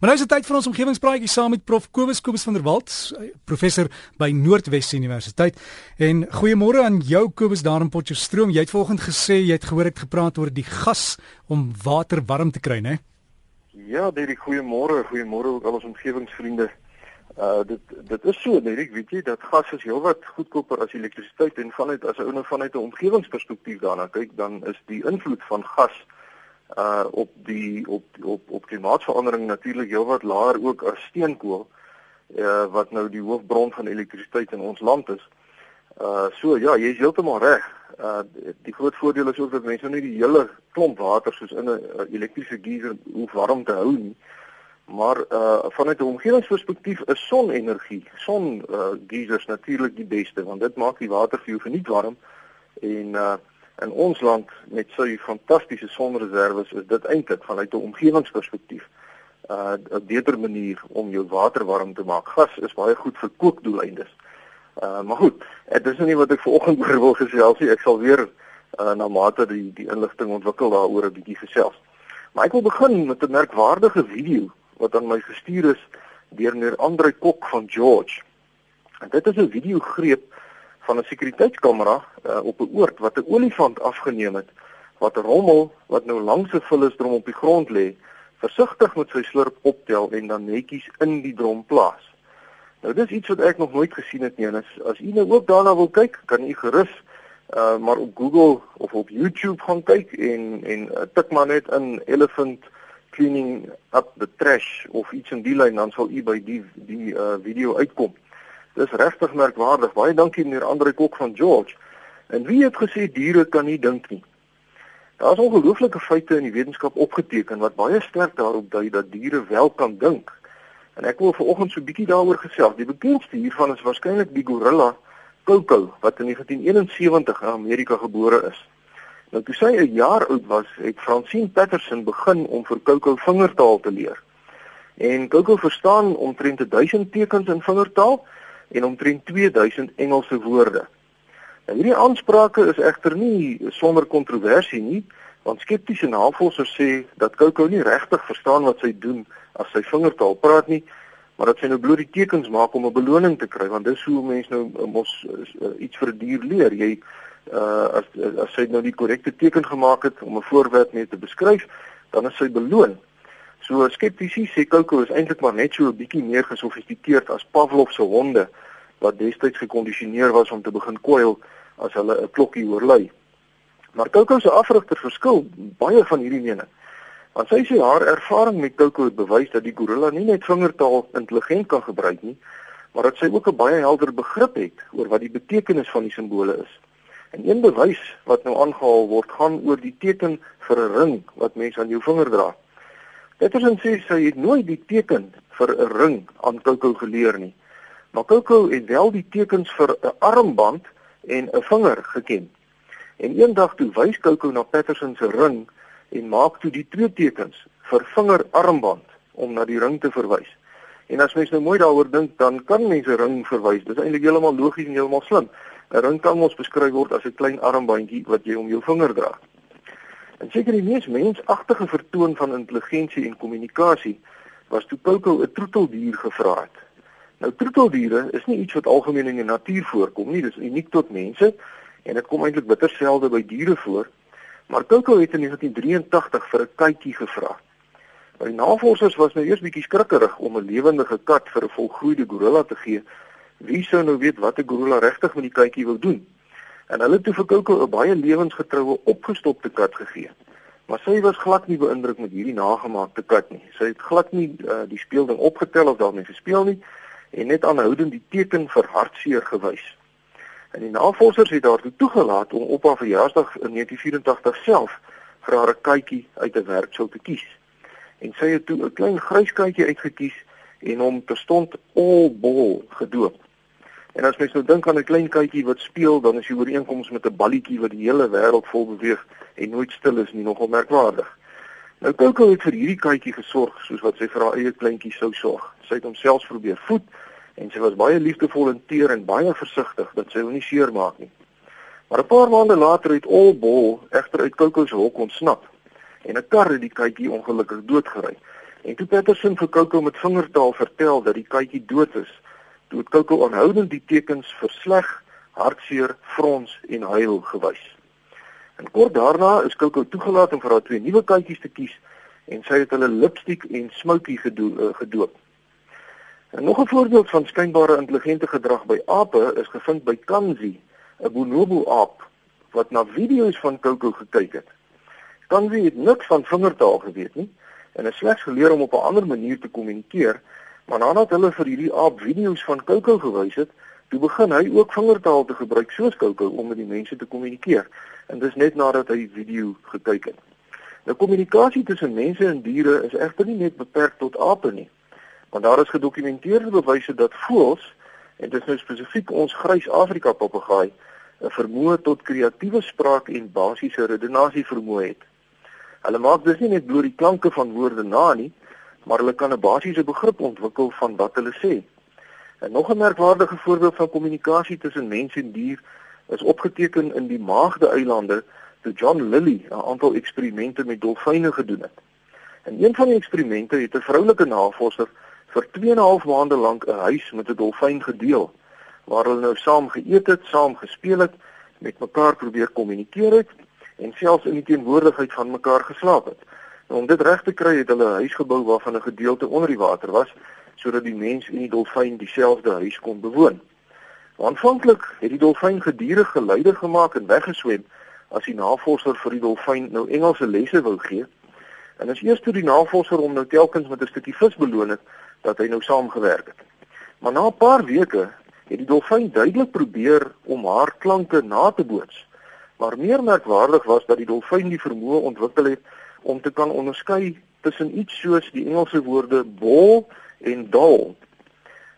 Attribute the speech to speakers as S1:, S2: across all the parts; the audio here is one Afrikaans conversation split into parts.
S1: Maar nou is dit tyd vir ons omgewingspraatjie saam met Prof Kobus Kobus van der Walt, professor by Noordwes Universiteit. En goeiemôre aan jou Kobus daar in Potchefstroom. Jy het vanoggend gesê jy het gehoor ek gepraat oor die gas om water warm te kry, né?
S2: Ja, baie goeiemôre, goeiemôre ook al ons omgewingsvriende. Uh dit dit is so, nee, ek weet jy dat gas is heelwat goedkoper as elektrisiteit en vanuit as 'n ou nou vanuit 'n omgewingsperspektief daarna kyk, dan is die invloed van gas uh op die op op op klimaatsverandering natuurlik heelwat laer ook as steenkool uh wat nou die hoofbron van elektrisiteit in ons land is. Uh so ja, jy is heeltemal reg. Uh die groot voordeel is ook dat mense nou nie die hele klomp water soos in 'n uh, elektriese geyser hoef warm te hou nie. Maar uh vanuit 'n omgewingsperspektief is sonenergie, son uh geysers natuurlik die beste want dit maak die water vir jou verniet warm en uh in ons land met sy fantastiese sonreserwes is dit eintlik vanuit 'n omgewingsperspektief uh 'n beter manier om jou water warm te maak. Gas is baie goed vir kookdoeleindes. Uh maar goed, dit is nou nie wat ek vanoggend oor wil gesels nie. Ek sal weer uh na mate die die inligting ontwikkel daaroor 'n bietjie gesels. Maar ek wil begin met 'n merkwaardige video wat aan my gestuur is deur meneer Andre Kok van George. En dit is 'n video greep van 'n sekuriteitskamera uh, op 'n oord wat 'n olifant afgeneem het wat rommel wat nou langs 'n vullisdrom op die grond lê versigtig met sy slurp optel en dan netjies in die drom plaas. Nou dis iets wat ek nog nooit gesien het nie en as as u nou ook daarna wil kyk, kan u gerus uh maar op Google of op YouTube gaan kyk en en uh, tik maar net in elephant cleaning up the trash of iets in die lyn dan sal u by die die uh video uitkom. Dis regtig merkwaardig. Baie dankie meneer Andre Kok van George. En wie het gesê diere kan nie dink nie? Daar's ongelooflike feite in die wetenskap opgeteken wat baie sterk daarop dui dat diere wel kan dink. En ek wil vanoggend so 'n bietjie daaroor gesels. Die bekendste hiervan is waarskynlik die gorilla Coco wat in 1971 in Amerika gebore is. Nou toe sy 'n jaar oud was, het Francine Patterson begin om vir Coco vingertaal te leer. En Coco verstaan omtrent 1000 tekens in vingertaal en omtrent 2000 Engelse woorde. Nou hierdie aansprake is egter nie sonder kontroversie nie, want skeptiese navorsers sê dat Coco nie regtig verstaan wat sy doen as sy vingertaal praat nie, maar dat sy nou bloot die tekens maak om 'n beloning te kry, want dis hoe mense nou eh, mos uh, iets vir 'n die dier leer. Jy uh as as sy nou die korrekte teken gemaak het om 'n voorwerp mee te beskryf, dan is sy beloon. So skeptici sê Coco is eintlik maar net so 'n bietjie meer gesofistikeerd as Pavlov se honde wat destyds gekondisioneer was om te begin kwyl as hulle 'n klokkie oorlei. Maar Coco se afrigter verskil baie van hierdie mening. Want sy sê haar ervaring met Coco het bewys dat die gorilla nie net vingertaal intelligent kan gebruik nie, maar dat sy ook 'n baie helder begrip het oor wat die betekenis van die simbole is. En een bewys wat nou aangehaal word, gaan oor die teken vir 'n ring wat mens aan jou vinger dra. Petersen sê sy het nooit die teken vir 'n ring aan Coco geleer nie. Maar Coco het wel die tekens vir 'n armband en 'n vinger geken. En eendag toe wys Coco na Petersen se ring en maak toe die twee tekens vir vinger armband om na die ring te verwys. En as mens nou mooi daaroor dink, dan kan mense ring verwys. Dit is eintlik heeltemal logies en heeltemal slim. 'n Ring kan ons beskryf word as 'n klein armbandjie wat jy om jou vinger dra. En seker die mees mensagtige vertoon van intelligensie en kommunikasie was toe Coco 'n troeteldier gevra het. Nou troeteldiere is nie iets wat algemeen in die natuur voorkom nie, dis uniek tot mense en dit kom eintlik bitter selde by diere voor. Maar Coco het in 1983 vir 'n katjie gevra. Maar die navorsers was nou eers bietjie skrikkerig om 'n lewendige kat vir 'n volgroeide gorilla te gee. Wie sou nou weet wat 'n gorilla regtig met die katjie wou doen? En hulle het toe vir Coco 'n baie lewensgetroue opgestopte kat gegee. Maar sy was glad nie beïndruk met hierdie nagemaakte kat nie. Sy het glad nie uh, die speelding opgetel of daarmee gespeel nie en net aanhoudend die teken vir hartseer gewys. En die navorsers het daartoe toegelaat om op haar verjaarsdag in 1984 self vir haar 'n katjie uit 'n werksel te kies. En sy het toe 'n klein grys katjie uitgekies en hom terstond All Ball gedoop. En as mens nou dink aan 'n klein katjie wat speel, dan is die ooreenkoms met 'n balletjie wat die hele wêreld vol beweeg en nooit stil is nie nogal merkwaardig. Nou Coco het vir hierdie katjie gesorg soos wat sy vir haar eie kleintjie sou sorg. Sy het homself probeer voed en sy was baie liefdevol en teer en baie versigtig dat sy hom nie seermaak nie. Maar 'n paar maande later het All Ball egter uit Coco se hok ontsnap en 'n kar het die katjie ongelukkig doodgery. En toe Patterson vir Coco met vingertaal vertel dat die katjie dood is, toe het Coco aanhoudend die tekens vir sleg, hartseer, frons en huil gewys. En kort daarna is Coco toegelaat om vir haar twee nuwe katjies te kies en sy het hulle lipstiek en smoukie eh, gedoop. En nog 'n voorbeeld van skynbare intelligente gedrag by ape is gevind by Kanzi, 'n bonobo aap wat na video's van Coco gekyk het. Kanzi het niks van vingertaal geweet nie en het slegs geleer om op 'n ander manier te kommunikeer, maar nadat hulle vir hierdie aap video's van Coco gewys het, toe begin hy ook vingertaal te gebruik soos Coco om met die mense te kommunikeer. En dis net nadat hy die video gekyk het. Nou kommunikasie tussen mense en diere is egter nie net beperk tot ape nie. Want daar is gedokumenteerde bewyse dat voëls en dit is nou spesifiek ons grys Afrika papegaai 'n vermoë tot kreatiewe spraak en basiese redenasie vermoë het. Hulle maak dus nie net bloot die klanke van woorde na nie, maar hulle kan 'n basiese begrip ontwikkel van wat hulle sê. En nog 'n merkwaardige voorbeeld van kommunikasie tussen mens en dier is opgeteken in die Maagde-eilande toe John Lilly 'n aantal eksperimente met dolfyne gedoen het. In een van die eksperimente het 'n vroulike navorser vir 2 en 'n half maande lank 'n huis met 'n dolfyn gedeel waar hulle nou saam geëet het, saam gespeel het, met mekaar probeer kommunikeer het en selfs in die teenwoordigheid van mekaar geslaap het. Om dit reg te kry het hulle 'n huis gebou waarvan 'n gedeelte onder die water was sodat die mens en die dolfyn dieselfde huis kon bewoon. Aanvanklik het die dolfyn gedurig geluide gemaak en weggeswem as die navorser vir die dolfyn nou Engelse lesse wou gee. En as eers toe die navorser hom nou telkens met 'n stukkie vis beloon het, dat hy nou saamgewerk het. Maar na 'n paar weke het die dolfyn duidelik probeer om haar klanke na te boots. Maar meer merkwaardig was dat die dolfyn die vermoë ontwikkel het om te kan onderskei tussen iets soos die Engelse woorde bol en dol.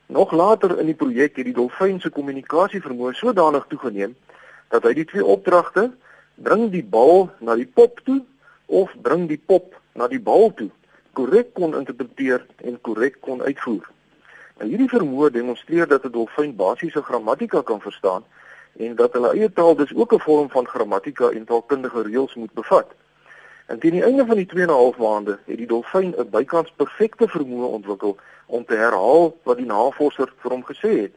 S2: Nog later in die projek het die dolfyn se kommunikasievermoë sodanig toegeneem dat hy die twee opdragte bring die bal na die pop toe of bring die pop na die bal toe korrek kon interpreteer en korrek kon uitvoer. Nou hierdie vermoë demonstreer dat 'n dolfyn basiese grammatika kan verstaan en dat hulle eie taal dus ook 'n vorm van grammatika en taalkundige reëls moet bevat. En teen die einde van die 2 en 'n half maande het die dolfyn 'n bykans perfekte vermoë ontwikkel om te herhaal wat die navorser vir hom gesê het.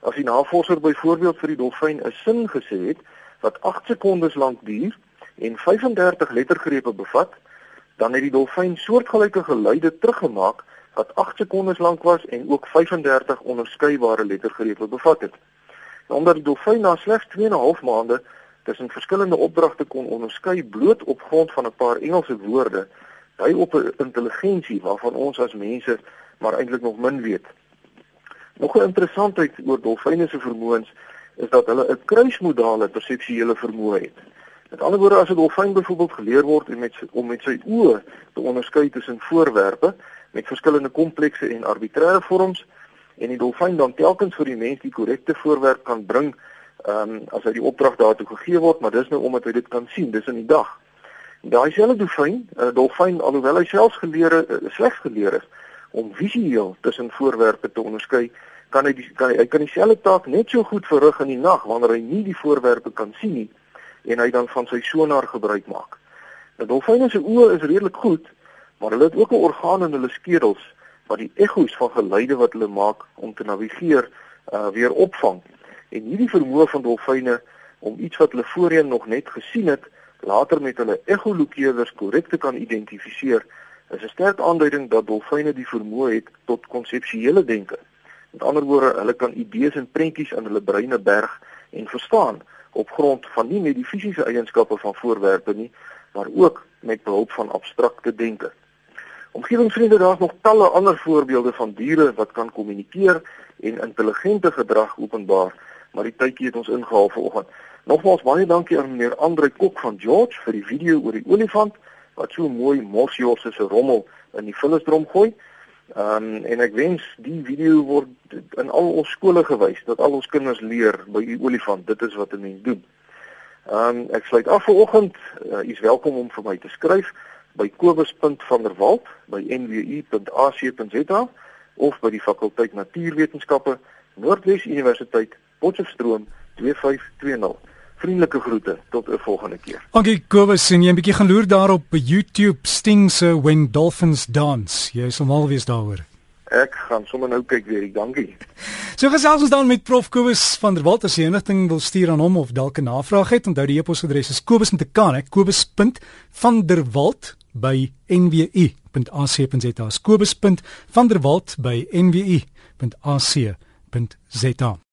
S2: As die navorser byvoorbeeld vir die dolfyn 'n sin gesê het wat 8 sekondes lank duur en 35 lettergrepe bevat, dan het die dolfyn soortgelyke geluide teruggemaak wat 8 sekondes lank was en ook 35 onderskeidbare lettergrepe bevat het. Nou, omdat die dolfyn na slegs 2 en 'n half maande tussen verskillende opdragte kon onderskei bloot op grond van 'n paar Engelse woorde, dui op 'n intelligensie waarvan ons as mense maar eintlik nog min weet. Nog 'n interessantheid oor dolfyne se vermoëns is dat hulle 'n kruismodale perseptuele vermoë het. Met ander woorde as 'n dolfyn byvoorbeeld geleer word om met om met sy oë te onderskei tussen voorwerpe met verskillende komplekse en arbitreëre vorms en die dolfyn dan telkens vir die mens die korrekte voorwerp kan bring ehm um, as hy die opdrag daartoe gegee word, maar dis nou omdat hy dit kan sien, dis in die dag. Daai selfde dolfyn, uh, dolfyn alhoewel hy selfs geleer uh, slegs geleer is om visueel tussen voorwerpe te onderskei, kan hy die, kan hy, hy kan dieselfde taak net so goed verrig in die nag wanneer hy nie die voorwerpe kan sien nie en hy dan van sy sonar gebruik maak. Die dolfyne se oë is redelik goed, maar hulle het ook 'n orgaan in hulle skedels wat die ekko's van geluide wat hulle maak om te navigeer uh, weer opvang. En hierdie vermoë van dolfyne om iets wat hulle voorheen nog net gesien het, later met hulle echolokeerders korrek te kan identifiseer, is 'n sterk aanduiding dat dolfyne die vermoë het tot konseptuele denke. Met ander woorde, hulle kan idees en prentjies in hulle breine berg en verstaan op grond van nie net die fisiese eienskappe van voorwerpe nie, maar ook met behulp van abstrakte denke. Omgewingsvriende daar's nog talle ander voorbeelde van diere wat kan kommunikeer en intelligente gedrag openbaar, maar die tydjie het ons ingehaal vanoggend. Nogmaals baie dankie aan meneer Andre Kok van George vir die video oor die olifant wat so mooi mosjosse se rommel in die vullisdrom gooi. Ehm um, en ek wens die video word in al ons skole gewys dat al ons kinders leer by die olifant. Dit is wat 'n mens doen. Ehm um, ek sluit af vanoggend. Uh, u is welkom om vir my te skryf by kobus.vanderwalt by nwu.ac.za of by die fakulteit natuurwetenskappe Noordwes Universiteit Potchefstroom 2520. Vriendelike groete tot 'n volgende keer.
S1: Dankie Kobus, en jy 'n bietjie gaan loer daarop by YouTube Sting se When Dolphins Dance. Jy sal mal wees daaroor.
S2: Ek gaan sommer nou kyk weer, dankie.
S1: So gesels ons dan met Prof Kobus van der Walt as jy enigting wil stuur aan hom of dalk 'n navraag het. Onthou die e-posadres is kobus.kan, kobus.vanderwalt by nwu.ac.za. kobus.vanderwalt by nwu.ac.za.